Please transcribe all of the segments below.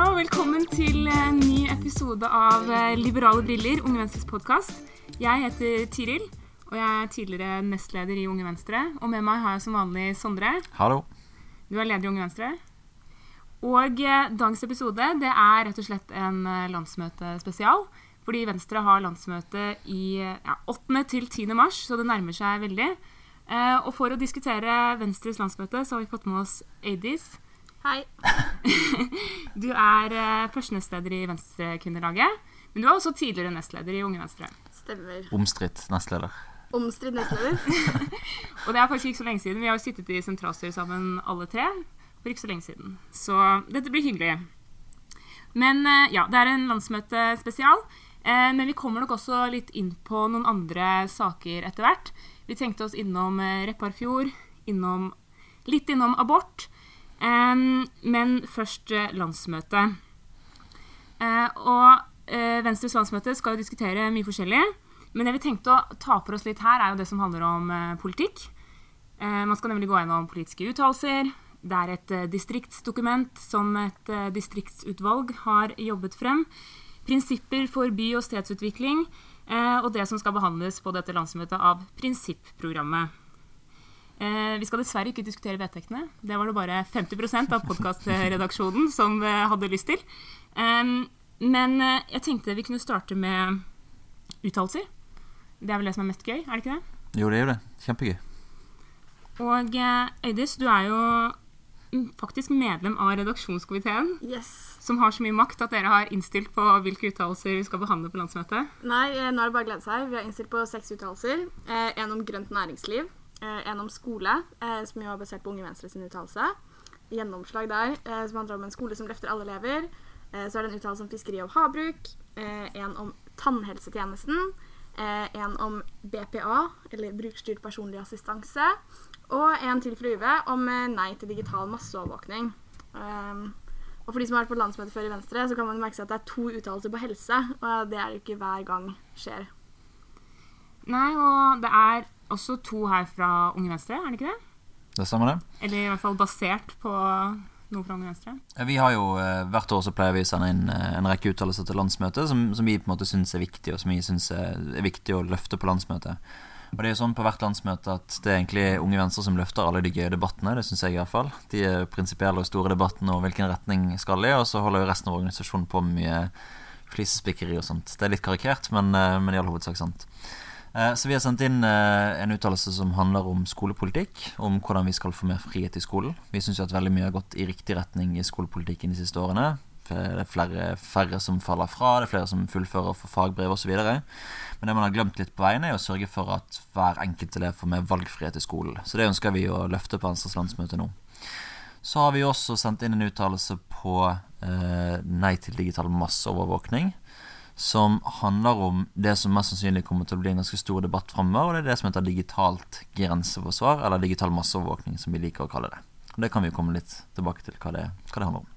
Ja, og velkommen til en ny episode av eh, Liberale briller, Unge Venstres podkast. Jeg heter Tiril, og jeg er tidligere nestleder i Unge Venstre. Og med meg har jeg som vanlig Sondre. Hallo. Du er leder i Unge Venstre. Og eh, dagens episode det er rett og slett en eh, landsmøtespesial. Fordi Venstre har landsmøte i eh, ja, 8. til 10. mars, så det nærmer seg veldig. Eh, og for å diskutere Venstres landsmøte så har vi fått med oss Adis. Hei. Du er eh, første nestleder i Venstrekvinnelaget. Men du er også tidligere nestleder i Unge Venstre. Stemmer. Omstridt nestleder. Omstridt nestleder. Og det er faktisk ikke så lenge siden. Vi har jo sittet i sentralstyret sammen alle tre for ikke så lenge siden. Så dette blir hyggelig. Men eh, ja, det er en landsmøtespesial. Eh, Men vi kommer nok også litt inn på noen andre saker etter hvert. Vi tenkte oss innom eh, Repparfjord, innom, litt innom abort. Men først landsmøtet. landsmøte. Eh, Og eh, Venstres landsmøte skal jo diskutere mye forskjellig. Men det vi tenkte å ta for oss litt her, er jo det som handler om eh, politikk. Eh, man skal nemlig gå gjennom politiske uttalelser. Det er et eh, distriktsdokument som et eh, distriktsutvalg har jobbet frem. Prinsipper for by- og stedsutvikling. Eh, og det som skal behandles på dette landsmøtet av prinsipprogrammet. Eh, vi skal dessverre ikke diskutere vedtektene. Det var det bare 50% av podkastredaksjonen som eh, hadde lyst til. Men eh, jeg tenkte vi kunne starte med uttalelser. Det er vel det som er mest gøy, er det ikke det? Jo, det er jo det. Kjempegøy. Og eh, Øydis, du er jo mm, faktisk medlem av redaksjonskomiteen, Yes. som har så mye makt at dere har innstilt på hvilke uttalelser vi skal behandle på landsmøtet. Nei, eh, nå er det bare å glede seg. Vi har innstilt på seks uttalelser. Eh, en om grønt næringsliv. Eh, en om skole, eh, som jo er basert på Unge Venstre sin uttalelse. Gjennomslag der, eh, som handler om en skole som løfter alle elever. Så er det en uttalelse om fiskeri og havbruk. En om tannhelsetjenesten. En om BPA, eller brukerstyrt personlig assistanse. Og en til fra UV om nei til digital masseovervåkning. Um, og for de som har vært på landsmøte før i Venstre, så kan man merke seg at det er to uttalelser på helse, og det er jo ikke hver gang skjer. Nei, og det er også to her fra Unge Venstre, er det ikke det? Det stemmer, det. Eller i hvert fall basert på noe fra Unge Venstre. Vi har jo eh, Hvert år så pleier vi å sende inn eh, en rekke uttalelser til landsmøtet som, som vi på en måte syns er viktig, og som vi syns er, viktig å løfte på landsmøtet. Og det er jo sånn på hvert landsmøte at det er egentlig Unge Venstre som løfter alle de gøye debattene. Det syns jeg i hvert fall. De prinsipielle og store debattene og hvilken retning skal de, og så holder jo resten av organisasjonen på med mye flisespikkeri og sånt. Det er litt karikert, men, eh, men i all hovedsak sant. Eh, Så vi har sendt inn eh, en uttalelse som handler om skolepolitikk. Om hvordan vi skal få mer frihet i skolen. Vi syns at veldig mye har gått i riktig retning i skolepolitikken de siste årene. Det er flere, færre som faller fra, det er flere som fullfører for fagbrev osv. Men det man har glemt litt på veien, er å sørge for at hver enkelt elev får mer valgfrihet i skolen. Så det ønsker vi å løfte på Venstres landsmøte nå. Så har vi også sendt inn en uttalelse på eh, nei til digital masseovervåkning som handler om det som mest sannsynlig kommer til å bli en ganske stor debatt framover, og det er det som heter digitalt grenseforsvar, eller digital masseovervåkning, som vi liker å kalle det. Og Det kan vi jo komme litt tilbake til hva det, hva det handler om.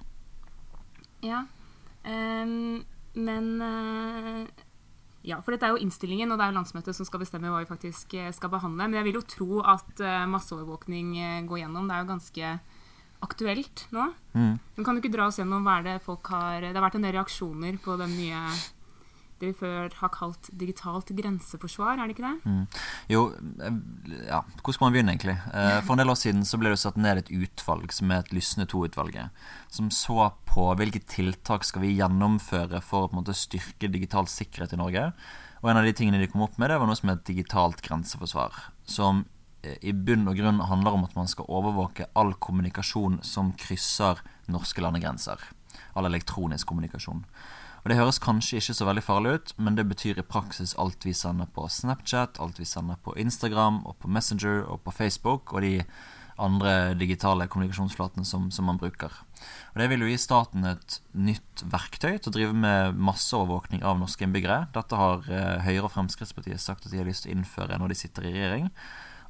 Ja. um, men uh, Ja, for dette er jo innstillingen, og det er jo landsmøtet som skal bestemme hva vi faktisk eh, skal behandle. Men jeg vil jo tro at uh, masseovervåkning går gjennom. Det er jo ganske aktuelt nå. Mm. Men kan du ikke dra oss gjennom hva er det folk har Det har vært en del reaksjoner på den nye det før har kalt digitalt grenseforsvar, er det ikke det? Mm. Jo, eh, ja, hvor skal man begynne, egentlig? Eh, For en del år siden så ble det satt ned et utvalg, som er et Lysne II-utvalget, som så på hvilke tiltak skal vi gjennomføre for å på en måte styrke digital sikkerhet i Norge. Og en av de tingene de kom opp med, det var noe som het digitalt grenseforsvar. Som eh, i bunn og grunn handler om at man skal overvåke all kommunikasjon som krysser norske landegrenser. All elektronisk kommunikasjon. Og Det høres kanskje ikke så veldig farlig ut, men det betyr i praksis alt vi sender på Snapchat, alt vi sender på Instagram og på Messenger og på Facebook og de andre digitale kommunikasjonsflatene som, som man bruker. Og Det vil jo gi staten et nytt verktøy til å drive med masseovervåkning av norske innbyggere. Dette har eh, Høyre og Fremskrittspartiet sagt at de har lyst til å innføre når de sitter i regjering.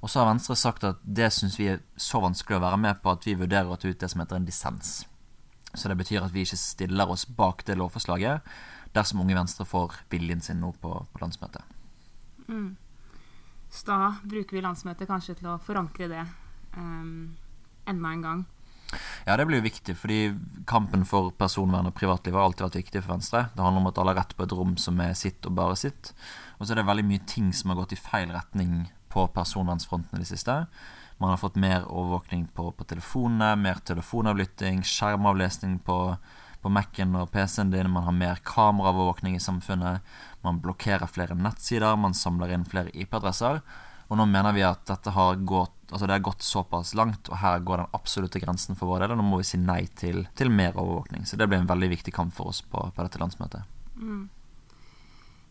Og så har Venstre sagt at det syns vi er så vanskelig å være med på at vi vurderer å ta ut det som heter en dissens. Så det betyr at vi ikke stiller oss bak det lovforslaget dersom Unge Venstre får viljen sin nå på, på landsmøtet. Mm. Så da bruker vi landsmøtet kanskje til å forankre det um, enda en gang. Ja, det blir jo viktig, fordi kampen for personvern og privatliv har alltid vært viktig for Venstre. Det handler om at alle har rett på et rom som er sitt og bare sitt. Og så er det veldig mye ting som har gått i feil retning på personvernsfronten i det siste. Man har fått mer overvåkning på, på telefonene, mer telefonavlytting, skjermavlesning på, på Mac-en og PC-en din. Man har mer kameraovervåkning i samfunnet. Man blokkerer flere nettsider, man samler inn flere IP-adresser. Og nå mener vi at dette har gått, altså det har gått såpass langt, og her går den absolutte grensen for vår del. Og nå må vi si nei til, til mer overvåkning. Så det blir en veldig viktig kamp for oss på, på dette landsmøtet. Mm.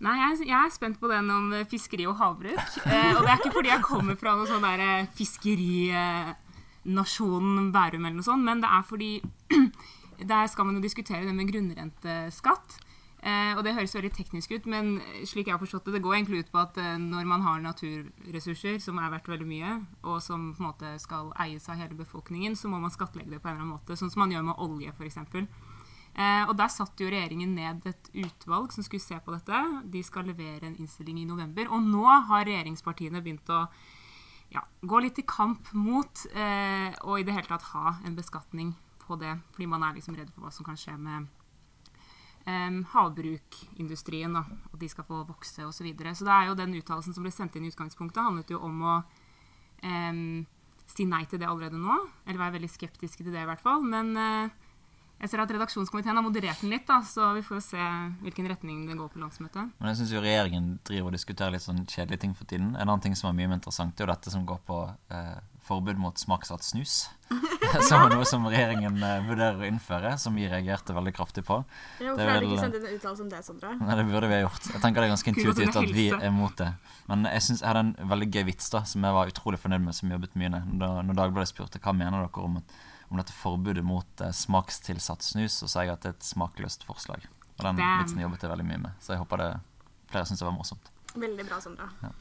Nei, jeg, jeg, er spent på den om fiskeri og havbruk. Eh, og det er ikke fordi jeg kommer fra noen sånn derre fiskerinasjonen Bærum eller noe sånt, men det er fordi der skal man jo diskutere det med grunnrenteskatt. Eh, og det høres veldig teknisk ut, men slik jeg har forstått det, det går egentlig ut på at eh, når man har naturressurser som er verdt veldig mye, og som på en måte skal eies av hele befolkningen, så må man skattlegge det på en eller annen måte. Sånn som man gjør med olje, f.eks. Eh, og der satte jo regjeringen ned et utvalg som skulle se på dette. De skal levere en innstilling i november. Og nå har regjeringspartiene begynt å ja, gå litt i kamp mot eh, og i det hele tatt ha en beskatning på det, fordi man er liksom redd for hva som kan skje med eh, havbrukindustrien, da, at de skal få vokse osv. Så, videre. så det er jo den uttalelsen som ble sendt inn i utgangspunktet, handlet jo om å eh, si nei til det allerede nå. Eller være veldig skeptiske til det, i hvert fall. Men uh, jeg ser at redaksjonskomiteen har moderert den litt, da, så vi får se hvilken retning det går på landsmøtet. Men jeg syns jo regjeringen driver og diskuterer litt sånn kjedelige ting for tiden. En annen ting som er mye mer interessant, er jo dette som går på eh, forbud mot smaksatt snus. som er noe som regjeringen eh, vurderer å innføre, som vi reagerte veldig kraftig på. Ja, hvorfor har dere ikke sendt inn en uttalelse om det, Sondre? Nei, Det burde vi ha gjort. Jeg tenker det er ganske intuitivt at vi er mot det. Men jeg synes jeg hadde en veldig gøy vits da, som jeg var utrolig fornøyd med, som jobbet mye med. Da, når Dagbladet spurte hva mener dere om, om dette forbudet mot uh, smakstilsatt snus, så sa jeg at det er et smakløst forslag. Og den Damn. vitsen jobbet jeg veldig mye med, så jeg håper det flere syns det var morsomt. Veldig bra, Sondre. Ja.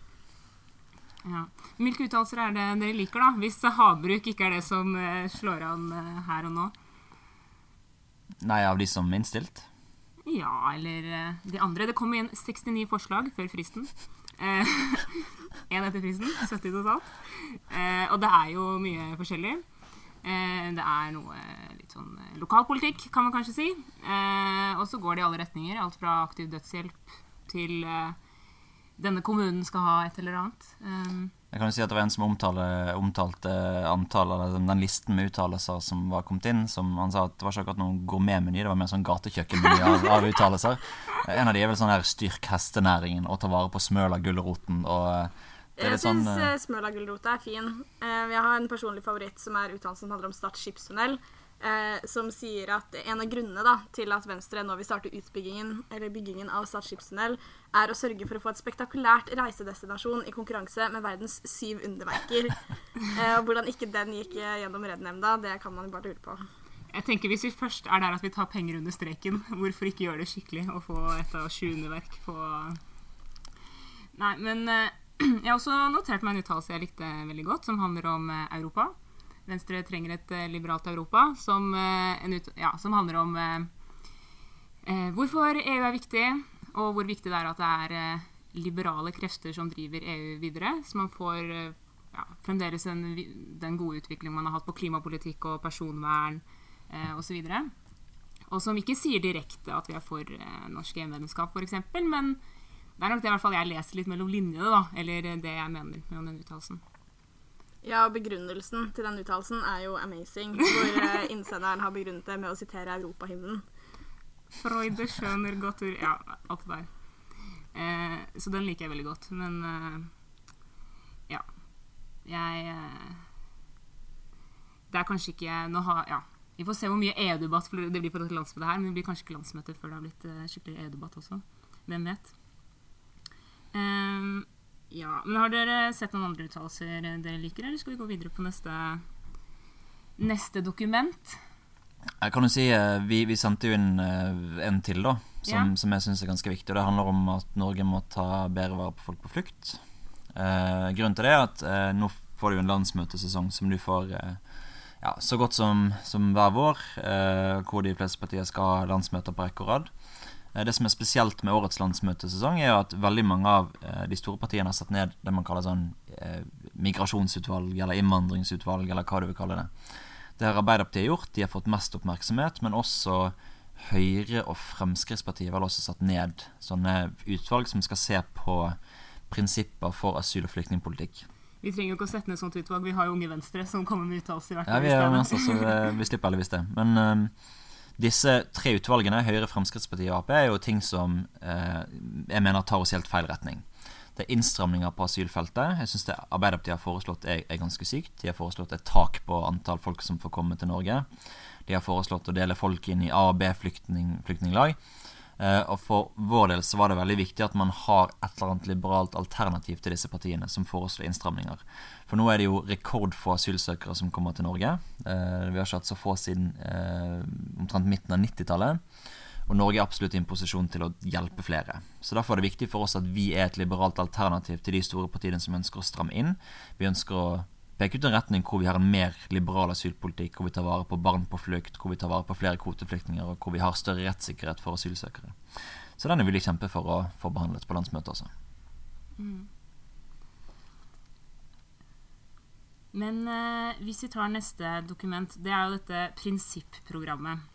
Ja. Hvilke uttalelser er det dere liker, da? Hvis havbruk ikke er det som uh, slår an uh, her og nå? Nei, av de som er innstilt? Ja, eller uh, de andre. Det kom igjen 69 forslag før fristen. Én etter fristen. 70 totalt. og det er jo mye forskjellig. Det er noe litt sånn lokalpolitikk, kan man kanskje si. og så går det i alle retninger. Alt fra aktiv dødshjelp til denne kommunen skal ha et eller annet. Jeg kan jo si at Det var en som omtalte, omtalte antallet, den listen med uttalelser som var kommet inn. som Han sa at det var ikke akkurat noen gourmetmeny, det var mer sånn gatekjøkkenmeny av, av, uttalelser. En av de er vel sånn her 'styrk hestenæringen' og ta vare på Smøla-gulroten. og jeg syns sånn, uh, Smøla-gulrota er fin. Uh, jeg har en personlig favoritt som er uttalelsen som handler om Stad skipstunnel Uh, som sier at en av grunnene da, til at Venstre nå vil starte utbyggingen eller byggingen av Stad skipstunnel, er å sørge for å få et spektakulært reisedestinasjon i konkurranse med verdens syv underverker. Uh, og hvordan ikke den gikk gjennom Redd-nemnda, det kan man bare lure på. Jeg tenker Hvis vi først er der at vi tar penger under streken, hvorfor ikke gjøre det skikkelig og få et av sju underverk på Nei, men eh, jeg har også notert meg en uttalelse jeg likte veldig godt, som handler om eh, Europa. Venstre trenger et uh, liberalt Europa, som, ut, ja, som handler om eh, hvorfor EU er viktig, og hvor viktig det er at det er liberale krefter som driver EU videre. Så man får ja, fremdeles en, den gode utviklingen man har hatt på klimapolitikk og personvern eh, osv. Og, og som ikke sier direkte at vi er for eh, norsk EU-medlemskap, f.eks., men det er nok det i hvert fall jeg leser litt mellom linjene, da, eller det jeg mener med den uttalelsen. Ja, begrunnelsen til den uttalelsen er jo amazing. Hvor uh, innsenderen har begrunnet det med å sitere europahymnen. Freude skjønner godt ur Ja, alt det der. Eh, så den liker jeg veldig godt. Men eh, ja. Jeg eh, Det er kanskje ikke nå har, ja. Vi får se hvor mye EU-debatt det blir på dette landsmøtet her, men det blir kanskje ikke landsmøte før det har blitt eh, skikkelig EU-debatt også. Hvem vet? Um, ja, men Har dere sett noen andre uttalelser dere liker, eller skal vi gå videre på neste, neste dokument? Jeg kan jo si, eh, Vi, vi sendte jo inn eh, en til, da, som, ja. som jeg syns er ganske viktig. og Det handler om at Norge må ta bedre vare på folk på flukt. Eh, grunnen til det er at eh, nå får du en landsmøtesesong som du får eh, ja, så godt som, som hver vår, eh, hvor de fleste partier skal ha landsmøter på rekke og rad. Eh, det som er spesielt med årets landsmøtesesong, er at veldig mange av eh, de store partiene har satt ned det man kaller sånn eh, migrasjonsutvalg eller innvandringsutvalg, eller hva du vil kalle det. Det har Arbeiderpartiet gjort. De har fått mest oppmerksomhet, men også Høyre og Fremskrittspartiet har også satt ned sånne utvalg som skal se på prinsipper for asyl- og flyktningpolitikk. Vi trenger jo ikke å sette ned sånt utvalg. Vi har jo Unge Venstre som kommer med uttalelser. Ja, vi er venstre, så vi slipper heldigvis det. Men um, disse tre utvalgene, Høyre, Fremskrittspartiet og Ap, er jo ting som eh, jeg mener tar oss helt feil retning. Det er innstramninger på asylfeltet. Jeg syns det Arbeiderpartiet har foreslått, er, er, ganske sykt. De har foreslått et tak på antall folk som får komme til Norge. De har foreslått å dele folk inn i A- og B-flyktninglag. Uh, og for vår del så var det veldig viktig at man har et eller annet liberalt alternativ til disse partiene som foreslår innstramninger. For nå er det jo rekordfå asylsøkere som kommer til Norge. Uh, vi har ikke hatt så få siden uh, omtrent midten av 90-tallet. Og Norge er absolutt i en posisjon til å hjelpe flere. Så Derfor er det viktig for oss at vi er et liberalt alternativ til de store partiene som ønsker å stramme inn. Vi ønsker å peke ut en retning hvor vi har en mer liberal asylpolitikk, hvor vi tar vare på barn på flukt, hvor vi tar vare på flere kvoteflyktninger, og hvor vi har større rettssikkerhet for asylsøkere. Så den vil jeg kjempe for å få behandlet på landsmøtet også. Mm. Men eh, hvis vi tar neste dokument, det er jo dette prinsipprogrammet.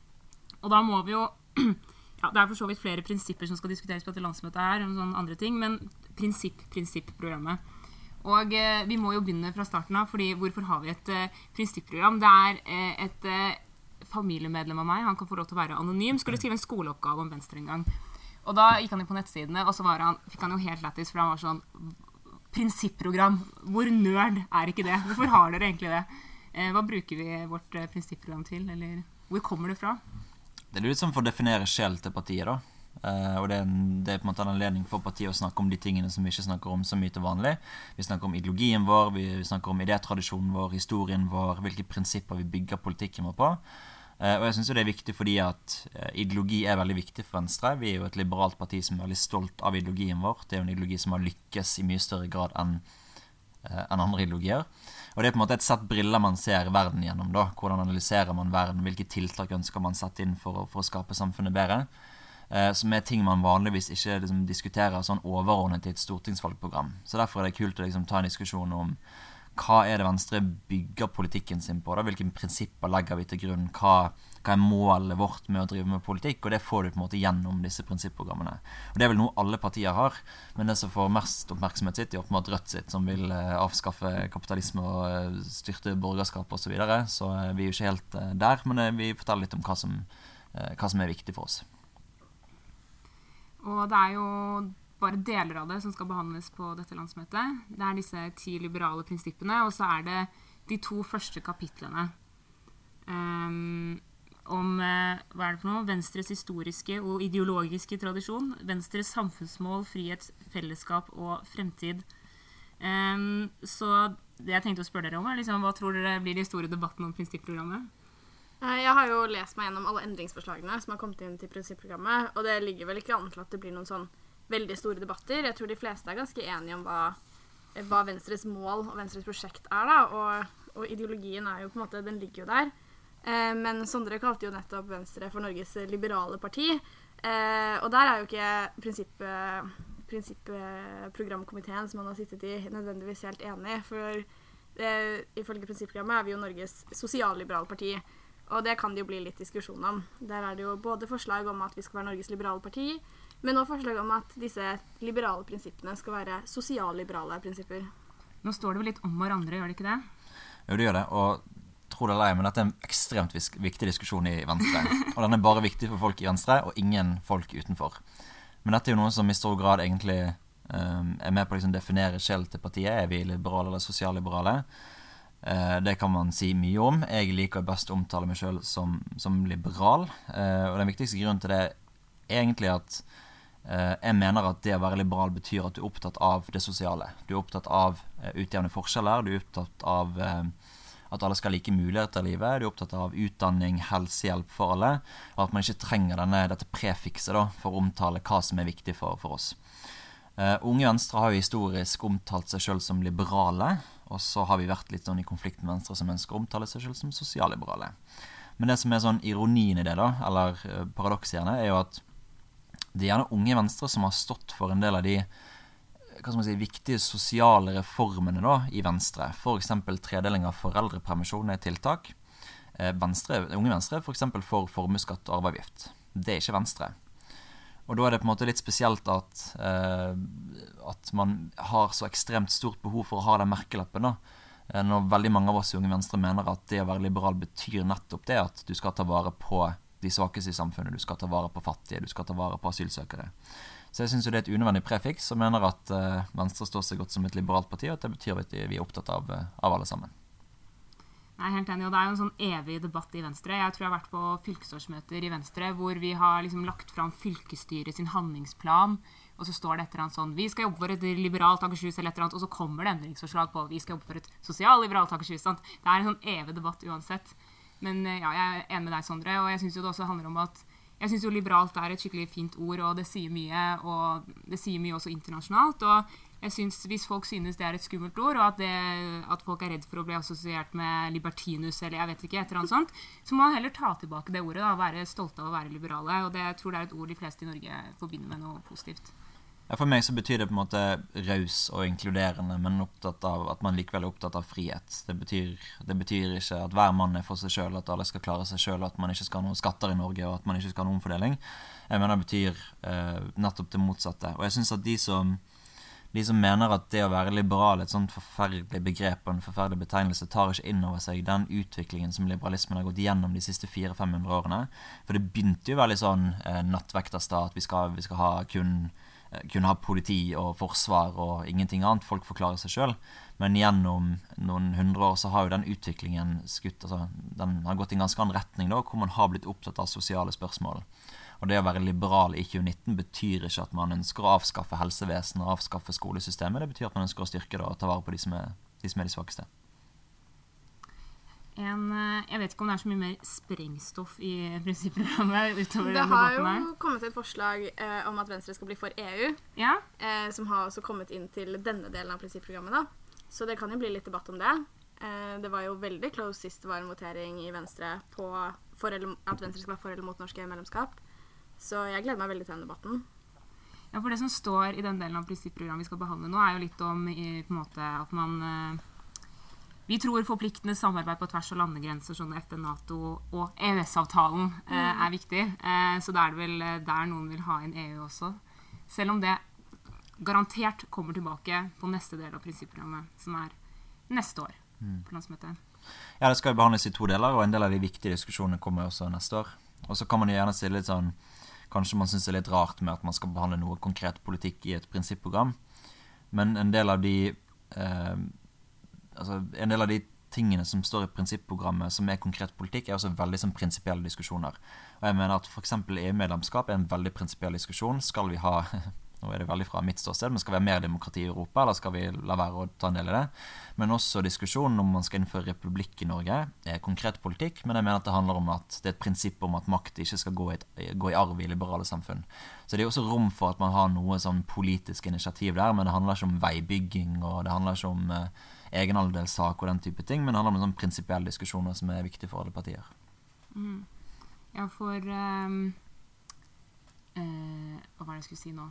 Og da må vi jo ja, Det er for så vidt flere prinsipper som skal diskuteres på dette landsmøtet her, og sånne andre ting, men prinsipp, prinsipprogrammet. Og eh, vi må jo begynne fra starten av, fordi hvorfor har vi et eh, prinsipprogram? Det er eh, et familiemedlem av meg, han kan få lov til å være anonym, skulle skrive en skoleoppgave om Venstre en gang. Og da gikk han inn på nettsidene, og så han, fikk han jo helt lættis, for han var sånn Prinsipprogram. Hvor nerd er ikke det? Hvorfor har dere egentlig det? Hva bruker vi vårt prinsipprogram til, eller hvor kommer det fra? Det er litt sånn for å definere sjel til partiet, da. Uh, og det er, det er, på en måte en anledning for partiet å snakke om de tingene som vi ikke snakker om så mye til vanlig. Vi snakker om ideologien vår, vi snakker om idétradisjonen vår, historien vår, hvilke prinsipper vi bygger politikken vår på. Uh, og jeg syns det er viktig fordi at uh, ideologi er veldig viktig for Venstre. Vi er jo et liberalt parti som er veldig stolt av ideologien vår. Det er jo en ideologi som har lykkes i mye større grad enn enn andre ideologier. Og det er på en måte et sett briller man ser verden gjennom. da. Hvordan analyserer man verden? Hvilke tiltak ønsker man sette inn for, for å skape samfunnet bedre? Eh, som er ting man vanligvis ikke liksom, diskuterer sånn overordnet i et stortingsvalgprogram. Så Derfor er det kult å liksom, ta en diskusjon om hva er det Venstre bygger politikken sin på? da? Hvilke prinsipper legger vi til grunn? Hva, hva, er målet vårt med å drive med politikk? Og det får du på en måte gjennom disse prinsipprogrammene. Og Det er vel noe alle partier har, men det som får mest oppmerksomhet sitt, er åpenbart Rødt sitt, som vil eh, avskaffe kapitalisme og eh, styrte borgerskap osv. Så, videre. så eh, vi er jo ikke helt eh, der, men eh, vi forteller litt om hva som, eh, hva som er viktig for oss. Og det er jo bare deler av det som skal behandles på dette landsmøtet. Det er disse ti liberale prinsippene, og så er det de to første kapitlene um, om uh, hva er det for noe? Venstres historiske og ideologiske tradisjon. Venstres samfunnsmål, frihet, fellesskap og fremtid. Um, så det jeg tenkte å spørre dere om, er liksom, hva tror dere blir de store debattene om prinsipprogrammet? Eh, jeg har jo lest meg gjennom alle endringsforslagene som har kommet inn til prinsipprogrammet, og det ligger vel ikke an til at det blir noen sånn veldig store debatter. Jeg tror de fleste er ganske enige om hva, hva Venstres mål og Venstres prosjekt er, da, og, og, ideologien er jo på en måte Den ligger jo der. Eh, men Sondre kalte jo nettopp Venstre for Norges liberale parti, eh, og der er jo ikke prinsippet prinsipprogramkomiteen som han har sittet i, nødvendigvis helt enig. For eh, ifølge prinsipprogrammet er vi jo Norges sosialliberale parti. Og det kan det jo bli litt diskusjon om. Der er det jo både forslag om at vi skal være Norges liberale parti, men også forslag om at disse liberale prinsippene skal være sosialliberale prinsipper. Nå står det vel litt om hverandre, gjør det ikke det? Jo, det gjør det. Og tro det eller ei, men dette er en ekstremt viktig diskusjon i Venstre. Og den er bare viktig for folk i Venstre, og ingen folk utenfor. Men dette er jo noe som i stor grad egentlig um, er med på å liksom definere sjelen til partiet. Er vi liberale eller sosialliberale? Eh, det kan man si mye om. Jeg liker best å omtale meg sjøl som, som, liberal. Eh, og den viktigste grunnen til det er egentlig at eh, jeg mener at det å være liberal betyr at du er opptatt av det sosiale. Du er opptatt av utjevne forskjeller. Du er opptatt av at alle skal ha like muligheter i livet. Du er opptatt av utdanning, helsehjelp for alle. Og at man ikke trenger denne, dette prefikset da, for å omtale hva som er viktig for, for oss. Uh, Unge Venstre har jo historisk omtalt seg sjøl som liberale. Og så har vi vært litt sånn i konflikt med Venstre som ønsker å omtale seg selv som sosialliberale. Men det som er sånn ironien i det, da, eller uh, paradokset er jo at det er gjerne unge Venstre som har stått for en del av de hva skal man si, viktige sosiale reformene da, i Venstre. F.eks. tredeling av foreldrepermisjon er tiltak. eh, Venstre, Unge Venstre er f.eks. For, for formuesskatt og arveavgift. Det er ikke Venstre. Og da er det på en måte litt spesielt at, eh, at man har så ekstremt stort behov for å ha den merkelappen. da. Eh, når veldig mange av oss i Unge Venstre mener at det å være liberal betyr nettopp det at du skal ta vare på de svakeste i samfunnet, du skal ta vare på fattige, du skal ta vare på asylsøkere. Så jeg syns det er et unødvendig prefiks, og mener at uh, Venstre står seg godt som et liberalt parti, og at det betyr at vi er opptatt av, uh, av alle sammen. Jeg er helt enig, og Det er jo en sånn evig debatt i Venstre. Jeg tror jeg har vært på fylkesårsmøter i Venstre hvor vi har liksom lagt fram fylkesstyret sin handlingsplan, og så står det et eller annet sånn Vi skal jobbe for et liberalt Akershus, eller et eller annet, og så kommer det endringsforslag på Vi skal jobbe for et sosialliberalt Akershus. Sant? Det er en sånn evig debatt uansett. Men eh, ja, jeg er enig med deg, Sondre, og jeg syns det også handler om at jeg syns jo liberalt er et skikkelig fint ord, og det sier mye. Og det sier mye også internasjonalt. Og jeg synes Hvis folk synes det er et skummelt ord, og at, det, at, folk er redd for å bli assosiert med libertinus, eller jeg vet ikke, et eller annet sånt, så må man heller ta tilbake det ordet. da, Være stolte av å være liberale. Og det, jeg tror det er et ord de fleste i Norge forbinder med noe positivt. Ja, For meg så betyr det på en måte raus og inkluderende, men opptatt av at man likevel er opptatt av frihet. Det betyr, det betyr ikke at hver mann er for seg sjøl, at alle skal klare seg sjøl, at man ikke skal ha noen skatter i Norge, og at man ikke skal ha noen omfordeling. Jeg mener det betyr eh, nettopp det motsatte. Og jeg synes at de som, de som mener at det å være liberal er et sånt forferdelig begrep og en forferdelig betegnelse, tar ikke inn over seg den utviklingen som liberalismen har gått gjennom de siste 400-500 årene. For det begynte jo veldig sånn eh, nattvekterstat, vi skal, vi skal ha kun Eh, kunne ha politi og forsvar og ingenting annet. Folk forklarer seg sjøl. Men gjennom noen hundre år så har jo den utviklingen skutt altså, Den har gått i en ganske annen retning, da, hvor man har blitt opptatt av sosiale spørsmål. Og det å være liberal i 2019 betyr ikke at man ønsker å avskaffe helsevesenet og avskaffe skolesystemet. Det betyr at man ønsker å styrke det og ta vare på de som er de, som er de svakeste en eh, Jeg vet ikke om det er så mye mer sprengstoff i prinsipprogrammet utover Det har jo her. kommet et forslag eh, om at Venstre skal bli for EU. Ja. Eh, som har også kommet inn til denne delen av prinsipprogrammet. da. Så det kan jo bli litt debatt om det. Eh, det var jo veldig close sist det var en votering i Venstre på eller, at Venstre skal være for eller mot norsk EU-medlemskap. Så jeg gleder meg veldig til den debatten. Ja, for Det som står i den delen av prinsipprogrammet vi skal behandle nå, er jo litt om i, på en måte, at man eh, vi tror forpliktende samarbeid på tvers av landegrenser, som FN, Nato og EØS-avtalen, eh, mm. er viktig. Eh, så da er det vel eh, der noen vil ha inn EU også. Selv om det garantert kommer tilbake på neste del av prinsipprogrammet, som er neste år mm. på landsmøtet. Ja, det skal behandles i to deler, og en del av de viktige diskusjonene kommer også neste år. Og så kan man jo gjerne stille litt sånn Kanskje man syns er litt rart med at man skal behandle noe konkret politikk i et prinsipprogram, men en del av de eh, altså, En del av de tingene som står i prinsipprogrammet som er konkret politikk, er også veldig sånn prinsipielle diskusjoner. Og jeg mener at F.eks. EU-medlemskap er en veldig prinsipiell diskusjon. Skal vi ha nå er det veldig fra mitt ståsted, men skal vi ha mer demokrati i Europa, eller skal vi la være å ta en del i det? Men også diskusjonen om man skal innføre republikk i Norge er konkret politikk, men jeg mener at det handler om at det er et prinsipp om at makt ikke skal gå i, gå i arv i liberale samfunn. Så det er også rom for at man har noe sånn politisk initiativ der, men det handler ikke om veibygging, og det handler ikke om eh, egenandelssak og den type ting, men det handler om sånn prinsipielle diskusjoner som er viktige for alle partier. Mm. Ja, for um, uh, Hva var det jeg skulle si nå?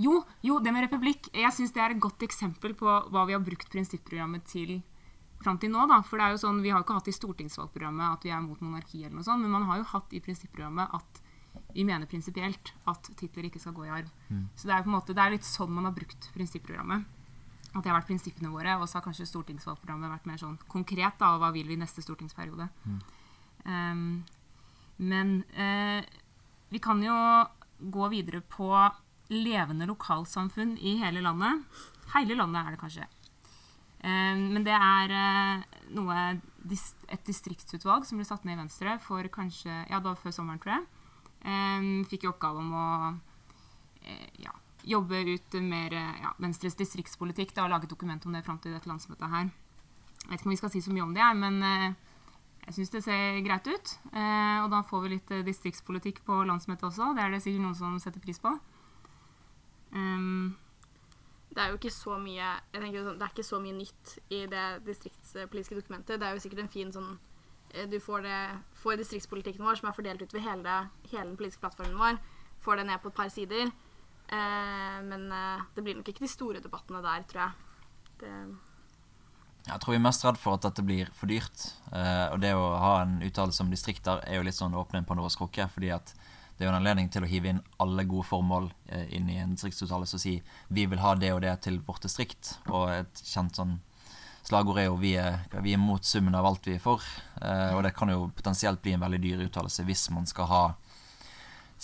Jo, jo, det med republikk. Jeg syns det er et godt eksempel på hva vi har brukt prinsipprogrammet til fram til nå. da, for det er jo sånn, Vi har jo ikke hatt i stortingsvalgprogrammet at vi er mot monarki, eller noe sånt, men man har jo hatt i prinsipprogrammet at vi mener prinsipielt at titler ikke skal gå i arv. Mm. Så det er, på en måte, det er litt sånn man har brukt prinsipprogrammet. At det har vært prinsippene våre, og så har kanskje stortingsvalgprogrammet vært mer sånn konkret. da, og Hva vil vi neste stortingsperiode? Mm. Um, men uh, vi kan jo gå videre på levende lokalsamfunn i hele landet. Hele landet er det kanskje. Um, men det er uh, noe, et distriktsutvalg som ble satt ned i Venstre for kanskje, ja, det var før sommeren, tror jeg fikk i oppgave om å eh, ja, jobbe ut mer ja, Venstres distriktspolitikk da, og lage dokument om det fram til dette landsmøtet her. Jeg vet ikke om vi skal si så mye om det, men eh, jeg syns det ser greit ut. Eh, og da får vi litt distriktspolitikk på landsmøtet også. Det er det sikkert noen som setter pris på. Um, det er jo ikke så mye jeg tenker sånn, det er ikke så mye nytt i det distriktspolitiske dokumentet. Det er jo sikkert en fin sånn Eh, du får, det, får distriktspolitikken vår, som er fordelt utover hele, hele den politiske plattformen vår, får det ned på et par sider. Eh, men eh, det blir nok ikke de store debattene der, tror jeg. Det Jeg tror vi er mest redd for at dette blir for dyrt. Eh, og det å ha en uttalelse om distrikter er jo litt sånn å åpne en Pandoras krukke. fordi at det er jo en anledning til å hive inn alle gode formål eh, inn i en distriktsuttalelse og si vi vil ha det og det til vårt distrikt. Og et kjent sånn slagord er jo vi er, vi er mot summen av alt vi er for. Eh, og det kan jo potensielt bli en veldig dyr uttalelse hvis man skal ha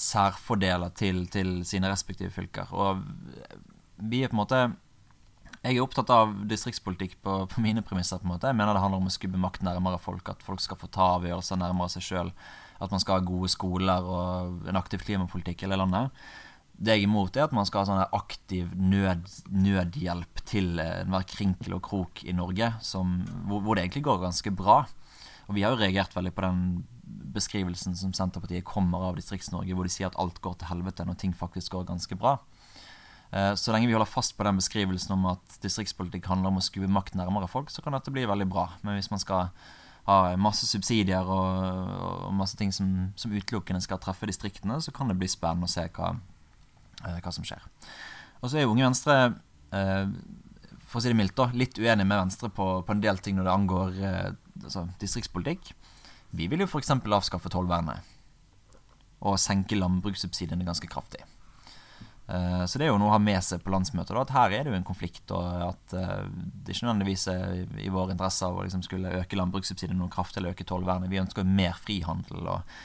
særfordeler til, til sine respektive fylker. Og vi er på en måte jeg er opptatt av distriktspolitikk på, på, mine premisser. på en måte. Jeg mener det handler om å skubbe makt nærmere folk. At folk skal få ta avgjørelser nærmere seg sjøl. At man skal ha gode skoler og en aktiv klimapolitikk i hele landet. Det jeg er imot, er at man skal ha sånn aktiv nød, nødhjelp til enhver krinkel og krok i Norge, som, hvor, hvor, det egentlig går ganske bra. Og vi har jo reagert veldig på den beskrivelsen som Senterpartiet kommer av Distrikts-Norge, hvor de sier at alt går til helvete når ting faktisk går ganske bra. Eh, så lenge vi holder fast på den beskrivelsen om at distriktspolitikk handler om å skue makt nærmere folk, så kan dette bli veldig bra. Men hvis man skal ha masse subsidier og, og masse ting som, som, utelukkende skal treffe distriktene, så kan det bli spennende å se hva, eh, hva som skjer. Og så er jo Unge Venstre, eh, for å si det mildt, da, litt uenig med Venstre på, på en del ting når det angår altså, distriktspolitikk. Vi vil jo f.eks. avskaffe tollvernet og senke landbrukssubsidiene ganske kraftig. Eh, så det er jo noe å ha med seg på landsmøtet, at her er det jo en konflikt. Og at uh, det ikke nødvendigvis er i vår interesse av å liksom skulle øke landbrukssubsidiene noe kraftig eller øke tollvernet. Vi ønsker mer frihandel og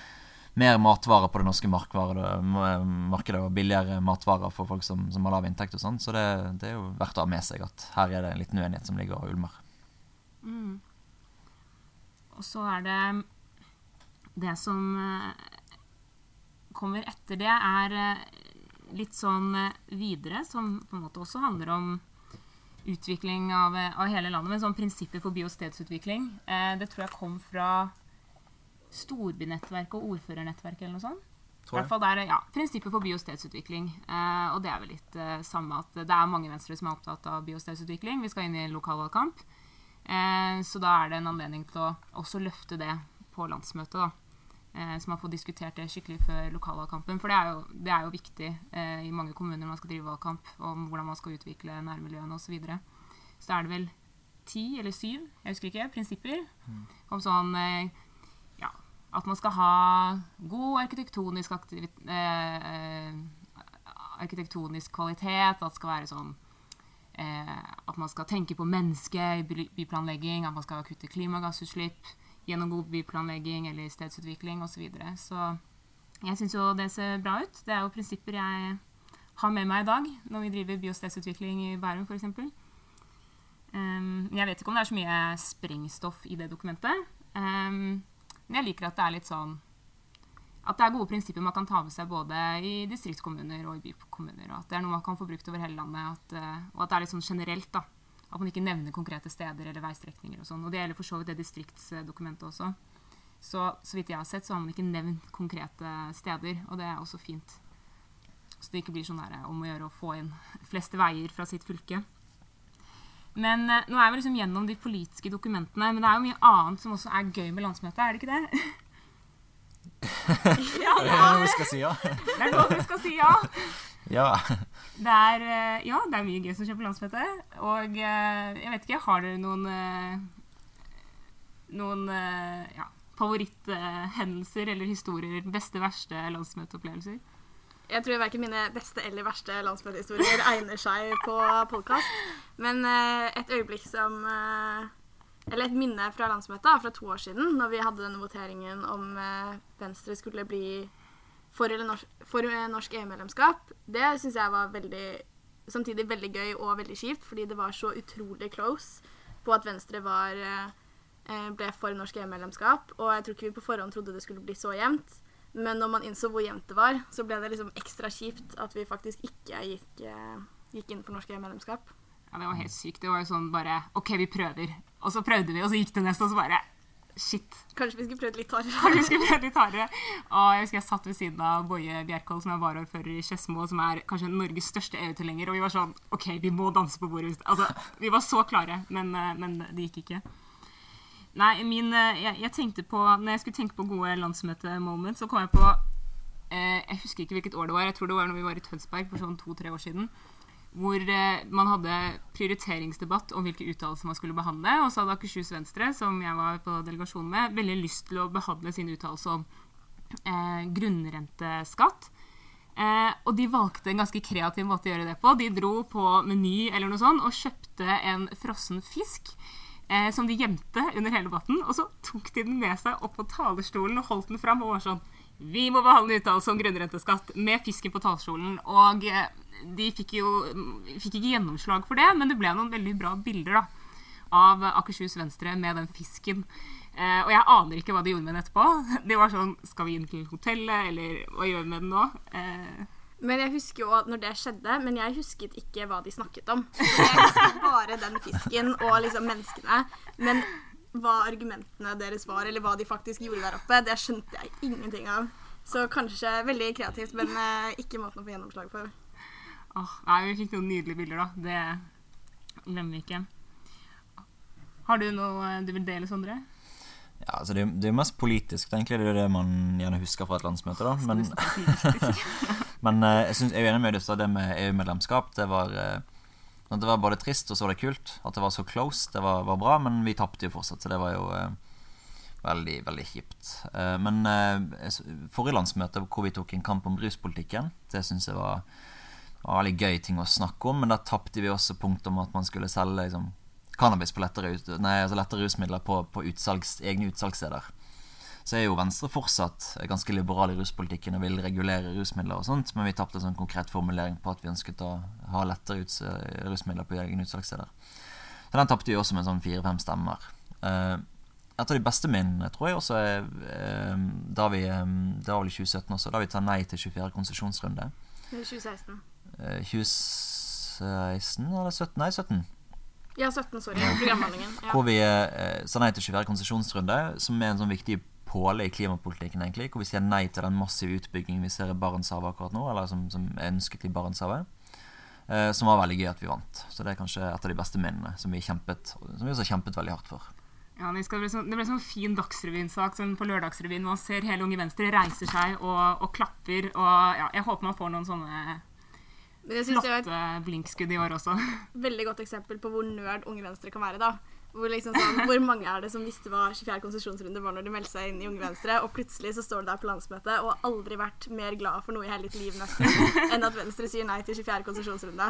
mer matvarer på det norske markedet og billigere matvarer for folk som, som har lav inntekt og sånn. Så det, det, er jo verdt å ha med seg at her er det en liten uenighet som ligger og ulmer. Mm. Og så er det det som eh, kommer etter det, er litt sånn eh, videre, som på en måte også handler om utvikling av, eh, av hele landet. Men sånn prinsipper for by- og stedsutvikling. Eh, det tror jeg kom fra Storbynettverket og Ordførernettverket eller noe sånt. I hvert fall der, ja, Prinsipper for by- og stedsutvikling. Eh, og det er vel litt eh, samme at det er mange venstre som er opptatt av by- og stedsutvikling. Vi skal inn i lokalvalgkamp. Eh, så da er det en anledning til å også løfte det på landsmøtet. da eh, så man får diskutert det skikkelig før lokalvalgkampen. For det er jo, det er jo viktig eh, i mange kommuner når man skal drive valgkamp, om hvordan man skal utvikle nærmiljøene osv. Så, videre. så er det vel ti eller syv, jeg husker ikke, prinsipper mm. om sånn eh, ja, at man skal ha god arkitektonisk, eh, arkitektonisk kvalitet, at det skal være sånn eh, at man skal tenke på mennesket i byplanlegging, at man skal kutte klimagassutslipp gjennom god byplanlegging eller stedsutvikling osv. Så, videre. så jeg syns jo det ser bra ut. Det er jo prinsipper jeg har med meg i dag når vi driver by- og stedsutvikling i Bærum f.eks. Um, jeg vet ikke om det er så mye sprengstoff i det dokumentet. Um, men jeg liker at det er litt sånn at det er gode prinsipper man kan ta med seg både i distriktskommuner og i bykommuner. og At det er noe man kan få brukt over hele landet. At, uh, og at det er litt sånn generelt. da, at man ikke nevner konkrete steder eller veistrekninger. Og sånn. Og det gjelder for så vidt det distriktsdokumentet også. Så så vidt jeg har sett, så har man ikke nevnt konkrete steder, og det er også fint. Så det ikke blir sånn der, om å gjøre å få inn flest veier fra sitt fylke. Men eh, nå er vi liksom gjennom de politiske dokumentene, men det er jo mye annet som også er gøy med landsmøtet, er det ikke det? ja, det er noe vi skal si ja. det er noe vi skal si ja. Ja. Det er, eh, ja, det er mye gøy som skjer på landsmøtet. Og eh, jeg vet ikke, har dere noen eh, noen ja, favoritthendelser eller historier? Beste, verste landsmøteopplevelser? Jeg tror verken mine beste eller verste landsmøtehistorier egner seg på podkast. Men et øyeblikk som Eller et minne fra landsmøtet fra to år siden, når vi hadde denne voteringen om Venstre skulle bli for, norsk, for norsk EU-medlemskap, det syns jeg var veldig Samtidig veldig gøy og veldig kjipt, fordi det var så utrolig close på at Venstre var, eh, ble for norsk EU-medlemskap. Og jeg tror ikke vi på forhånd trodde det skulle bli så jevnt. Men når man innså hvor jevnt det var, så ble det liksom ekstra kjipt at vi faktisk ikke gikk, eh, gikk inn for norsk EU-medlemskap. Ja, det var helt sykt. Det var jo sånn bare OK, vi prøver. Og så prøvde vi, og så gikk det nesten, og så bare Shit. Kanskje vi skulle prøvd litt hardere. Kanskje vi skulle prøvd litt hardere. Og jeg husker jeg satt ved siden av Boje Bjerkholt, som er varaordfører i Skedsmo, som er kanskje Norges største EU-tilhenger, og vi var sånn OK, vi må danse på bordet. Altså, vi var så klare, men, eh, men det gikk ikke. Nei, min eh, jeg, jeg, tenkte på Når jeg skulle tenke på gode landsmøte-moments, så kom jeg på eh, Jeg husker ikke hvilket år det var. Jeg tror det var når vi var i Tønsberg for sånn to-tre år siden. Hvor eh, man hadde prioriteringsdebatt om hvilke uttalelser man skulle behandle. Og så hadde Akershus Venstre, som jeg var på delegasjon med, veldig lyst til å behandle sin uttalelse om eh, grunnrenteskatt. Eh, og de valgte en ganske kreativ måte å gjøre det på. De dro på Meny eller noe sånt og kjøpte en frossen fisk. Eh, som de gjemte under hele debatten. Og så tok de den med seg opp på talerstolen og holdt den fram. og var sånn Vi må behandle uttalelse om grunnrenteskatt med fisken på talerstolen. Og eh, de fikk jo fikk ikke gjennomslag for det, men det ble noen veldig bra bilder da, av Akershus Venstre med den fisken. Eh, og jeg aner ikke hva de gjorde med den etterpå. De var sånn Skal vi inn til hotellet, eller hva gjør vi med den nå? Eh, Men jeg husker jo når det skjedde, men jeg husket ikke hva de snakket om. Jeg husket bare den fisken og liksom menneskene. Men hva argumentene deres var, eller hva de faktisk gjorde der oppe, det skjønte jeg ingenting av. Så kanskje veldig kreativt, men eh, ikke måten å få gjennomslag for. Åh, nei, vi fikk noen nydelige bilder, da. Det glemmer vi ikke. Har du noe du vil dele, Sondre? Ja, altså det, det er mest politisk. egentlig Det er det man gjerne husker fra et landsmøte. da Men, men eh, jeg, synes, jeg er enig med Audun. Det med EU-medlemskap Det eh, det var både trist og så var det kult. At det var så close, det var, var bra. Men vi tapte jo fortsatt, så det var jo eh, veldig, veldig kjipt. Eh, men eh, forrige landsmøte hvor vi tok en kamp om ruspolitikken, det syns jeg var, var veldig gøy ting å snakke om. Men da tapte vi også punktet om at man skulle selge liksom, cannabis på lettere, nei, altså lettere rusmidler på, på utsalgs, egne utsalgssteder. Så er jo Venstre fortsatt ganske liberal i ruspolitikken og vil regulere rusmidler og sånt, men vi tapte en sånn konkret formulering på at vi ønsket å ha lettere uts rusmidler på egne utsalgssteder. Så den tapte vi også med sånn fire-fem stemmer. Eh, et av de beste minnene tror jeg også er eh, da vi eh, Det var vel i 2017 også, da vi tar nei til 24. konsesjonsrunde. I 2016. Eh, 2016 eller 17? Nei, 17. Ja, 17, sorry. Programmeldingen. Ja. Hvor vi eh, sa nei til 24. konsesjonsrunde, som er en sånn viktig påle i klimapolitikken, egentlig. Hvor vi sier nei til den massive utbyggingen vi ser i Barentshavet akkurat nå, eller som, som er ønsket i Barentshavet. Eh, som var veldig gøy at vi vant. Så det er kanskje et av de beste minnene som vi kjempet Som vi også har kjempet veldig hardt for. Ja, Det, ble sånn, det ble sånn fin Dagsrevyen-sak sånn på Lørdagsrevyen. Man ser hele Unge Venstre reiser seg og, og klapper. Og ja, jeg håper man får noen sånne flotte blinkskudd i år også. veldig godt eksempel på hvor nerd Unge Venstre kan være. da. Hvor, liksom sånn, hvor mange er det som visste hva 24. konsesjonsrunde var når de meldte seg inn i Unge Venstre, og plutselig så står du der på landsmøtet og har aldri vært mer glad for noe i hele ditt liv nesten, enn at Venstre sier nei til 24. konsesjonsrunde.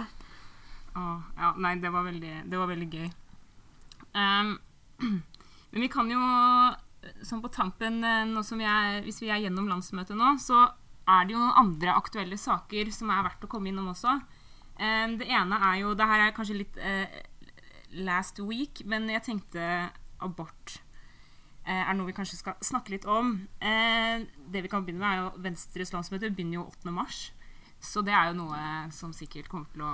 Åh, ja, nei, det var veldig, det var veldig gøy. Um, men vi kan jo, sånn på tampen, eh, nå som vi er, hvis vi er gjennom landsmøtet nå, så er det jo noen andre aktuelle saker som er verdt å komme innom også. Um, det ene er jo Det her er kanskje litt uh, last week, men jeg tenkte abort uh, er noe vi kanskje skal snakke litt om. Uh, det vi kan begynne med, er jo Venstres landsmøte begynner jo 8. mars. Så det er jo noe som sikkert kommer til å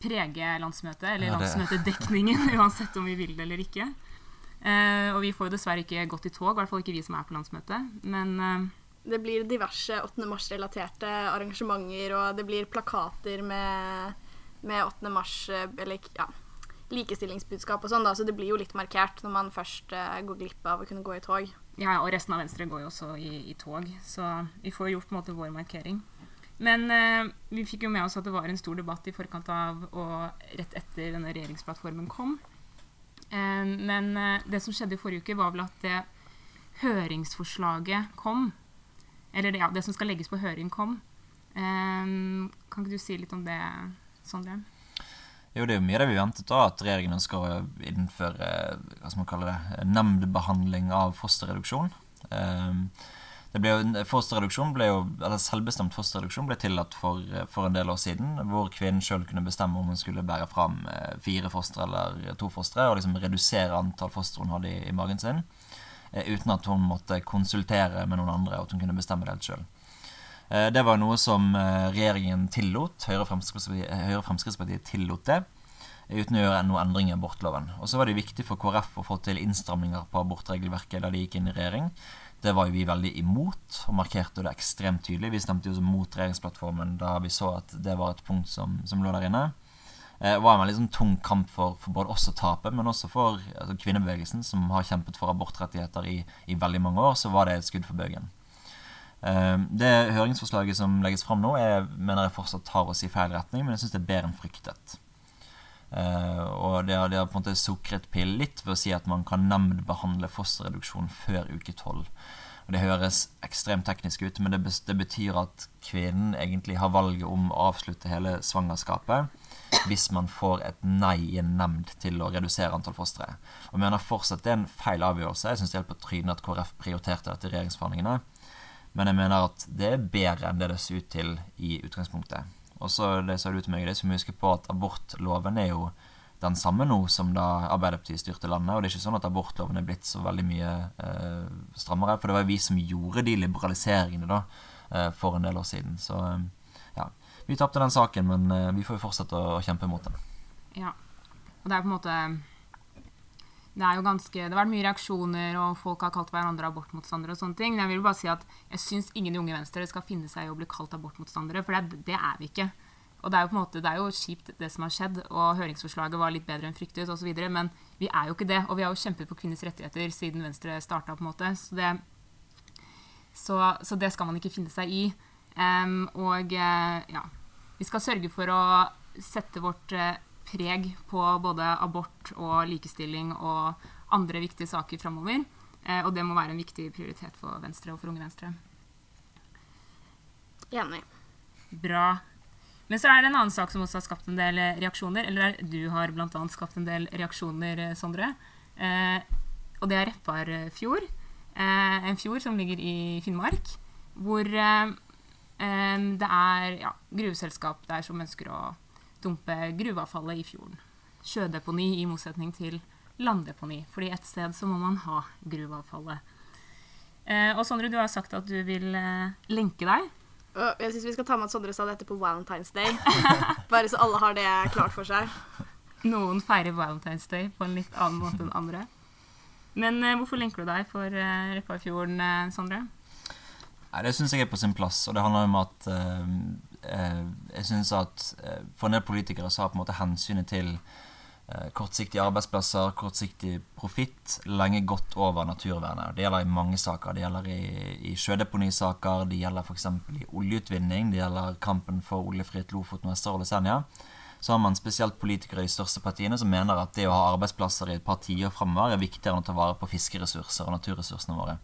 prege landsmøtet, eller Ja, landsmøtedekningen, uansett om vi vil det eller ikke. Og vi får jo dessverre ikke gått i tog, i hvert fall ikke vi som er på landsmøtet. Men Det blir diverse 8. mars-relaterte arrangementer, og det blir plakater med, med 8. mars eh, Eller ja, likestillingsbudskap og sånn, da, så det blir jo litt markert når man først uh, går glipp av å kunne gå i tog. ja, og resten av Venstre går jo også i, i tog, så vi får gjort på en måte vår markering. Men eh, vi fikk jo med oss at det var en stor debatt i forkant av og rett etter denne regjeringsplattformen kom. Eh, men det som skjedde i forrige uke, var vel at det høringsforslaget kom. Eller det, ja, det som skal legges på høring, kom. Eh, kan ikke du si litt om det, Sondre? Jo, det er jo mye det vi ventet da, at regjeringen å innføre hva skal man kalle det, nemndbehandling av fosterreduksjon. Ehm, Det ble jo, fosterreduksjon ble jo, eller Selvbestemt fosterreduksjon ble tillatt for, for en del år siden, hvor kvinnen sjøl kunne bestemme om hun skulle bære fram eh, fire fostre eller to fostre, og liksom redusere antall foster hun hadde i, i magen sin, eh, uten at hun måtte konsultere med noen andre, og at hun kunne bestemme det helt sjøl. Eh, Det var noe som eh, regjeringen tillot. Høyre og Fremskrittspartiet, tillot det. eh, Uten å gjøre noen endringer i abortloven. Og så var det viktig for KrF å få til innstramninger på abortregelverket da de gikk inn i regjering. Det var jo vi veldig imot, og markerte det ekstremt tydelig. Vi stemte jo mot regjeringsplattformen da vi så at det var et punkt som, som lå der inne. Eh, var en sånn tung kamp for, for både oss å tape, men også for altså, kvinnebevegelsen, som har kjempet for abortrettigheter i, i veldig mange år. Så var det et skudd for bøgen. Eh, det høringsforslaget som legges fram nå, er, mener jeg fortsatt tar oss i feil retning, men jeg syns det er bedre enn fryktet. Eh, og det har, det har på en måte sukret pill litt ved å si at man kan nemndbehandle fosterreduksjon før uke tolv. Og Det høres ekstremt teknisk ut, men det betyr at kvinnen egentlig har valget om å avslutte hele svangerskapet hvis man får et nei i en nemnd til å redusere antall fostre. Og mener fortsatt det er en feil avgjørelse. Jeg syns det er helt på trynet at KrF prioriterte dette i regjeringsforhandlingene. Men jeg mener at det er bedre enn det det ser ut til i utgangspunktet. Og så det ser du til meg, det som husker på at abortloven er jo den samme nå som da Arbeiderpartiet styrte landet. Og det er ikke sånn at abortloven er blitt så veldig mye eh, strammere. For det var jo vi som gjorde de liberaliseringene da eh, for en del år siden. Så eh. Vi tapte den saken, men eh, vi får jo fortsette å, kjempe mot den. Ja. Og det er på en måte det er jo ganske, det har vært mye reaksjoner, og folk har kalt hverandre abortmotstandere. og sånne ting. Men jeg vil bare si at jeg syns ingen i Unge Venstre skal finne seg i å bli kalt abortmotstandere, for det, det, er vi ikke. Og det er jo på en måte, det er jo kjipt, det som har skjedd, og høringsforslaget var litt bedre enn fryktet osv., men vi er jo ikke det. Og vi har jo kjempet for kvinners rettigheter siden Venstre starta, på en måte. Så det, så, så det, skal man ikke finne seg i. Um, og uh, ja, vi skal sørge for å sette vårt uh, preg på både abort og likestilling og andre viktige saker framover. Eh, og det må være en viktig prioritet for Venstre og for Unge Venstre. Enig. Bra. Men så er det en annen sak som også har skapt en del reaksjoner. Eller du har bl.a. skapt en del reaksjoner, eh, Sondre. Eh, og det er Repparfjord. Eh, en fjord som ligger i Finnmark. Hvor eh, eh, det er ja, gruveselskap der som ønsker å dumpe gruveavfallet i fjorden. Sjødeponi i motsetning til landdeponi, fordi et sted så må man ha gruveavfallet. Uh, og Sondre, du har sagt at du vil uh, lenke deg. Uh, jeg syns vi skal ta med at Sondre sa dette på Valentine's Day. Bare så alle har det klart for seg. Noen feirer Valentine's Day på en litt annen måte enn andre. Men eh, hvorfor lenker du deg for Repparfjorden, Sondre? Nei, Det syns jeg er på sin plass. Og det handler om at eh, eh, jeg syns at eh, for en del politikere så har på en måte hensynet til eh, kortsiktige arbeidsplasser, kortsiktig profitt, lenge gått over naturvernet. Det gjelder i mange saker. Det gjelder i, i sjødeponisaker, det gjelder f.eks. i oljeutvinning, det gjelder kampen for oljefritt Lofoten, Vesterålen og Senja. Så har man spesielt politikere i største partiene som mener at det å ha arbeidsplasser i et par tiår framover er viktigere enn å ta vare på fiskeressurser og naturressursene våre.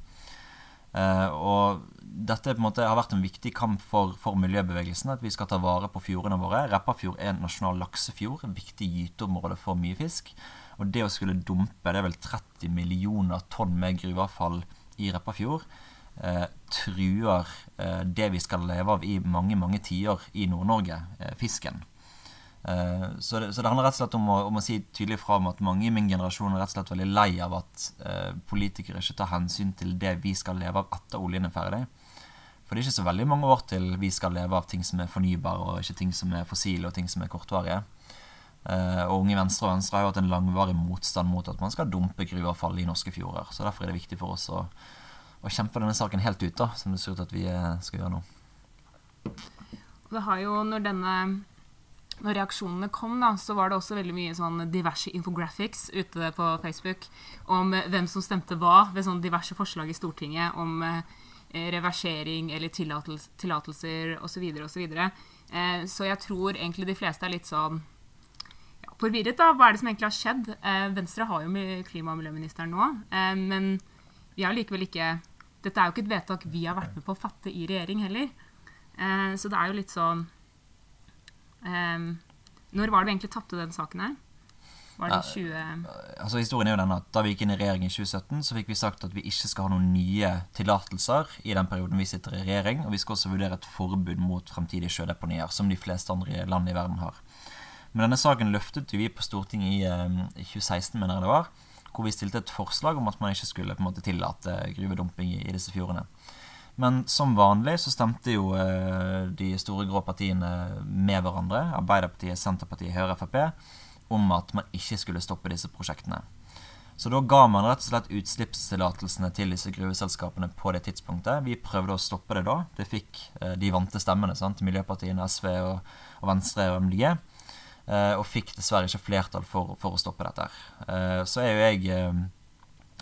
Uh, og dette måte har vært en viktig kamp for, for, miljøbevegelsen. At vi skal ta vare på fjordene våre. Repparfjord er en nasjonal laksefjord. En viktig gyteområde for mye fisk. Og det å skulle dumpe det er vel 30 millioner tonn med gruveavfall i Repparfjord, eh, truer eh, det vi skal leve av i mange, mange tiår i Nord-Norge, fisken. Uh, så, det, så, det, handler rett og slett om å, om å, si tydelig fra om at mange i min generasjon er rett og slett veldig lei av at uh, politikere ikke tar hensyn til det vi skal leve av etter oljen er ferdig. For det er ikke så veldig mange år til vi skal leve av ting som er fornybare, og ikke ting som er fossile og ting som er kortvarige. Uh, og Unge Venstre og Venstre har jo hatt en langvarig motstand mot at man skal dumpe gruveavfall i norske fjorder. Så derfor er det viktig for oss å, å kjempe denne saken helt ut, da, som det ser ut at vi skal gjøre nå. Det har jo, når denne når reaksjonene kom, da, så var det også veldig mye sånn diverse infographics ute på Facebook om hvem som stemte hva ved sånn diverse forslag i Stortinget om eh, reversering eller tillatels tillatelser osv. osv. Eh, så jeg tror egentlig de fleste er litt sånn ja, forvirret. da, Hva er det som egentlig har skjedd? Eh, Venstre har jo klima- og miljøministeren nå, eh, men vi har likevel ikke Dette er jo ikke et vedtak vi har vært med på å fatte i regjering heller. Så det er jo litt sånn Um, når var det vi egentlig tapte den saken her? Var det 20... altså Historien er jo den at Da vi gikk inn i regjering i 2017, så fikk vi sagt at vi ikke skal ha noen nye tillatelser i den perioden vi sitter i regjering, og vi skal også vurdere et forbud mot fremtidige sjødeponier, som de fleste andre land i verden har. Men denne saken løftet vi på Stortinget i, um, i 2016, mener jeg det var, hvor vi stilte et forslag om at man ikke skulle på en måte tillate gruvedumping i, i disse fjordene. Men som vanlig så stemte jo eh, de store grå partiene med hverandre, Arbeiderpartiet, Senterpartiet, Høyre, Frp, om at man ikke skulle stoppe disse prosjektene. Så da ga man rett og slett utslippstillatelsene til disse gruveselskapene på det tidspunktet. Vi prøvde å stoppe det da. Det fikk eh, de vante stemmene. sant? Miljøpartiene, SV og, og Venstre og MDG. Eh, og fikk dessverre ikke flertall for, for å stoppe dette. Så er jo jeg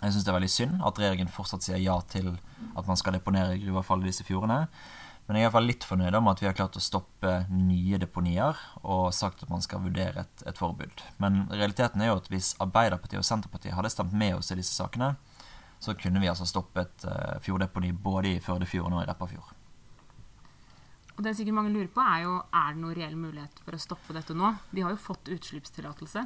Jeg syns det er veldig synd at regjeringen fortsatt sier ja til at man skal deponere gruveavfall i disse fjordene. Men jeg er i hvert fall litt fornøyd om at vi har klart å stoppe nye deponier og sagt at man skal vurdere et, et forbud. Men realiteten er jo at hvis Arbeiderpartiet og Senterpartiet hadde stemt med oss i disse sakene, så kunne vi altså stoppet uh, fjorddeponi både i Førdefjorden og i Repparfjord. Og det sikkert mange lurer på, er jo er det noen reell mulighet for å stoppe dette nå? De har jo fått utslippstillatelse.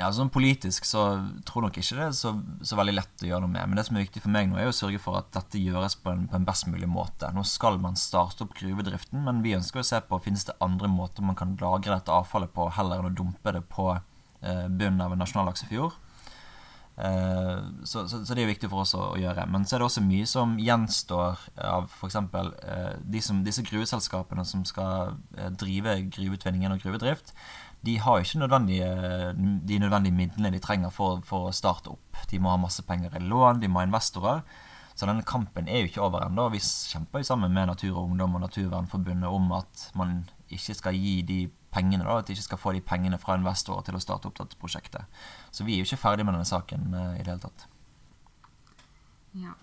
Ja, sånn Politisk så tror nok ikke det er så, så, veldig lett å gjøre noe med. Men det som er viktig for meg nå, er å sørge for at dette gjøres på en, på en best mulig måte. Nå skal man starte opp gruvedriften, men vi ønsker å se på finnes det andre måter man kan lagre dette avfallet på, heller enn å dumpe det på eh, bunnen av en nasjonallaksefjord. Eh, så, så, så, det er viktig for oss å, å, gjøre. Men så er det også mye som gjenstår av f.eks. Eh, disse gruveselskapene som skal eh, drive gruveutvinningen og gruvedrift. De har ikke nødvendige, de nødvendige midlene de trenger for, for, å starte opp. De må ha masse penger i lån, de må ha investorer. Så denne kampen er jo ikke over ennå. Vi kjemper jo sammen med Natur og Ungdom og Naturvernforbundet om at man ikke skal gi de pengene, da, at de ikke skal få de pengene fra investorer til å starte opp dette prosjektet. Så vi er jo ikke ferdig med denne saken uh, i det hele tatt. Ja.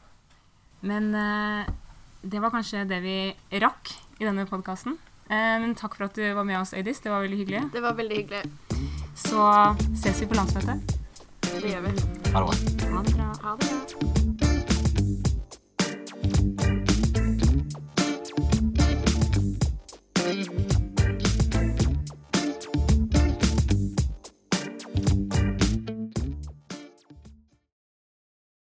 Men uh, det var kanskje det vi rakk i denne podkasten. Eh, men takk for at du var med oss, Øydis. Det var veldig hyggelig. Det var veldig hyggelig. Så ses vi på landsmøtet. Det gjør vi. Ha det bra. Ha det bra. Ha det bra.